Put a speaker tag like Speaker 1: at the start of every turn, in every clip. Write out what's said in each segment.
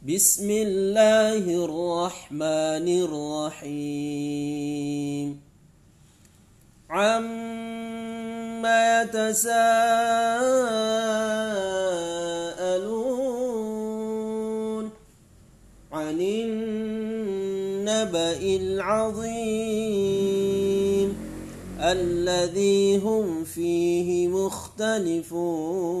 Speaker 1: بسم الله الرحمن الرحيم. عما يتساءلون عن النبأ العظيم الذي هم فيه مختلفون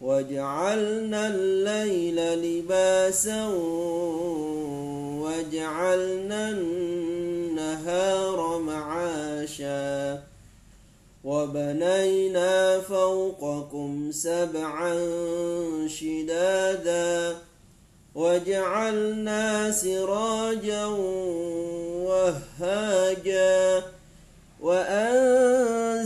Speaker 1: وجعلنا الليل لباسا وجعلنا النهار معاشا وبنينا فوقكم سبعا شدادا وجعلنا سراجا وهاجا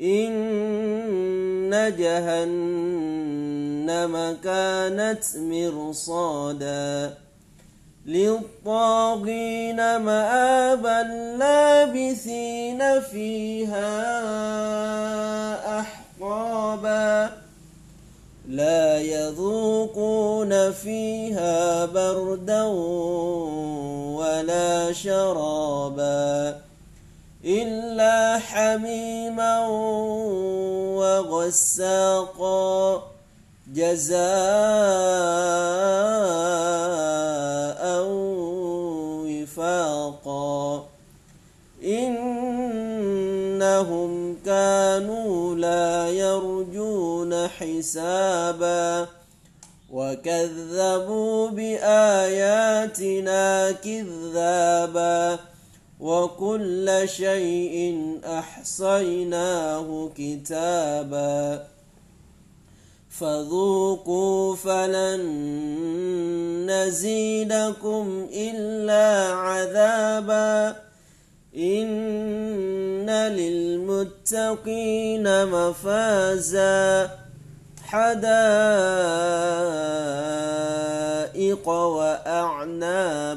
Speaker 1: إن جهنم كانت مرصادا للطاغين مآبا لابثين فيها أحقابا لا يذوقون فيها بردا ولا شرابا إلا حميما وغساقا. جزاء وفاقا. إنهم كانوا لا يرجون حسابا. وكذبوا بآياتنا كذابا. وكل شيء أحصيناه كتابا فذوقوا فلن نزيدكم إلا عذابا إن للمتقين مفازا حدائق وأعنابا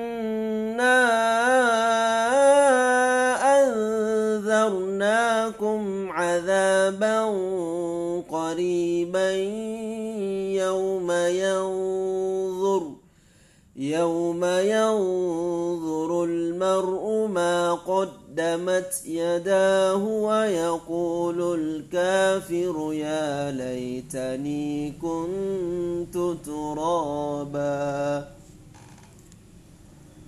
Speaker 1: يوم ينظر يوم ينظر المرء ما قدمت يداه ويقول الكافر يا ليتني كنت ترابا.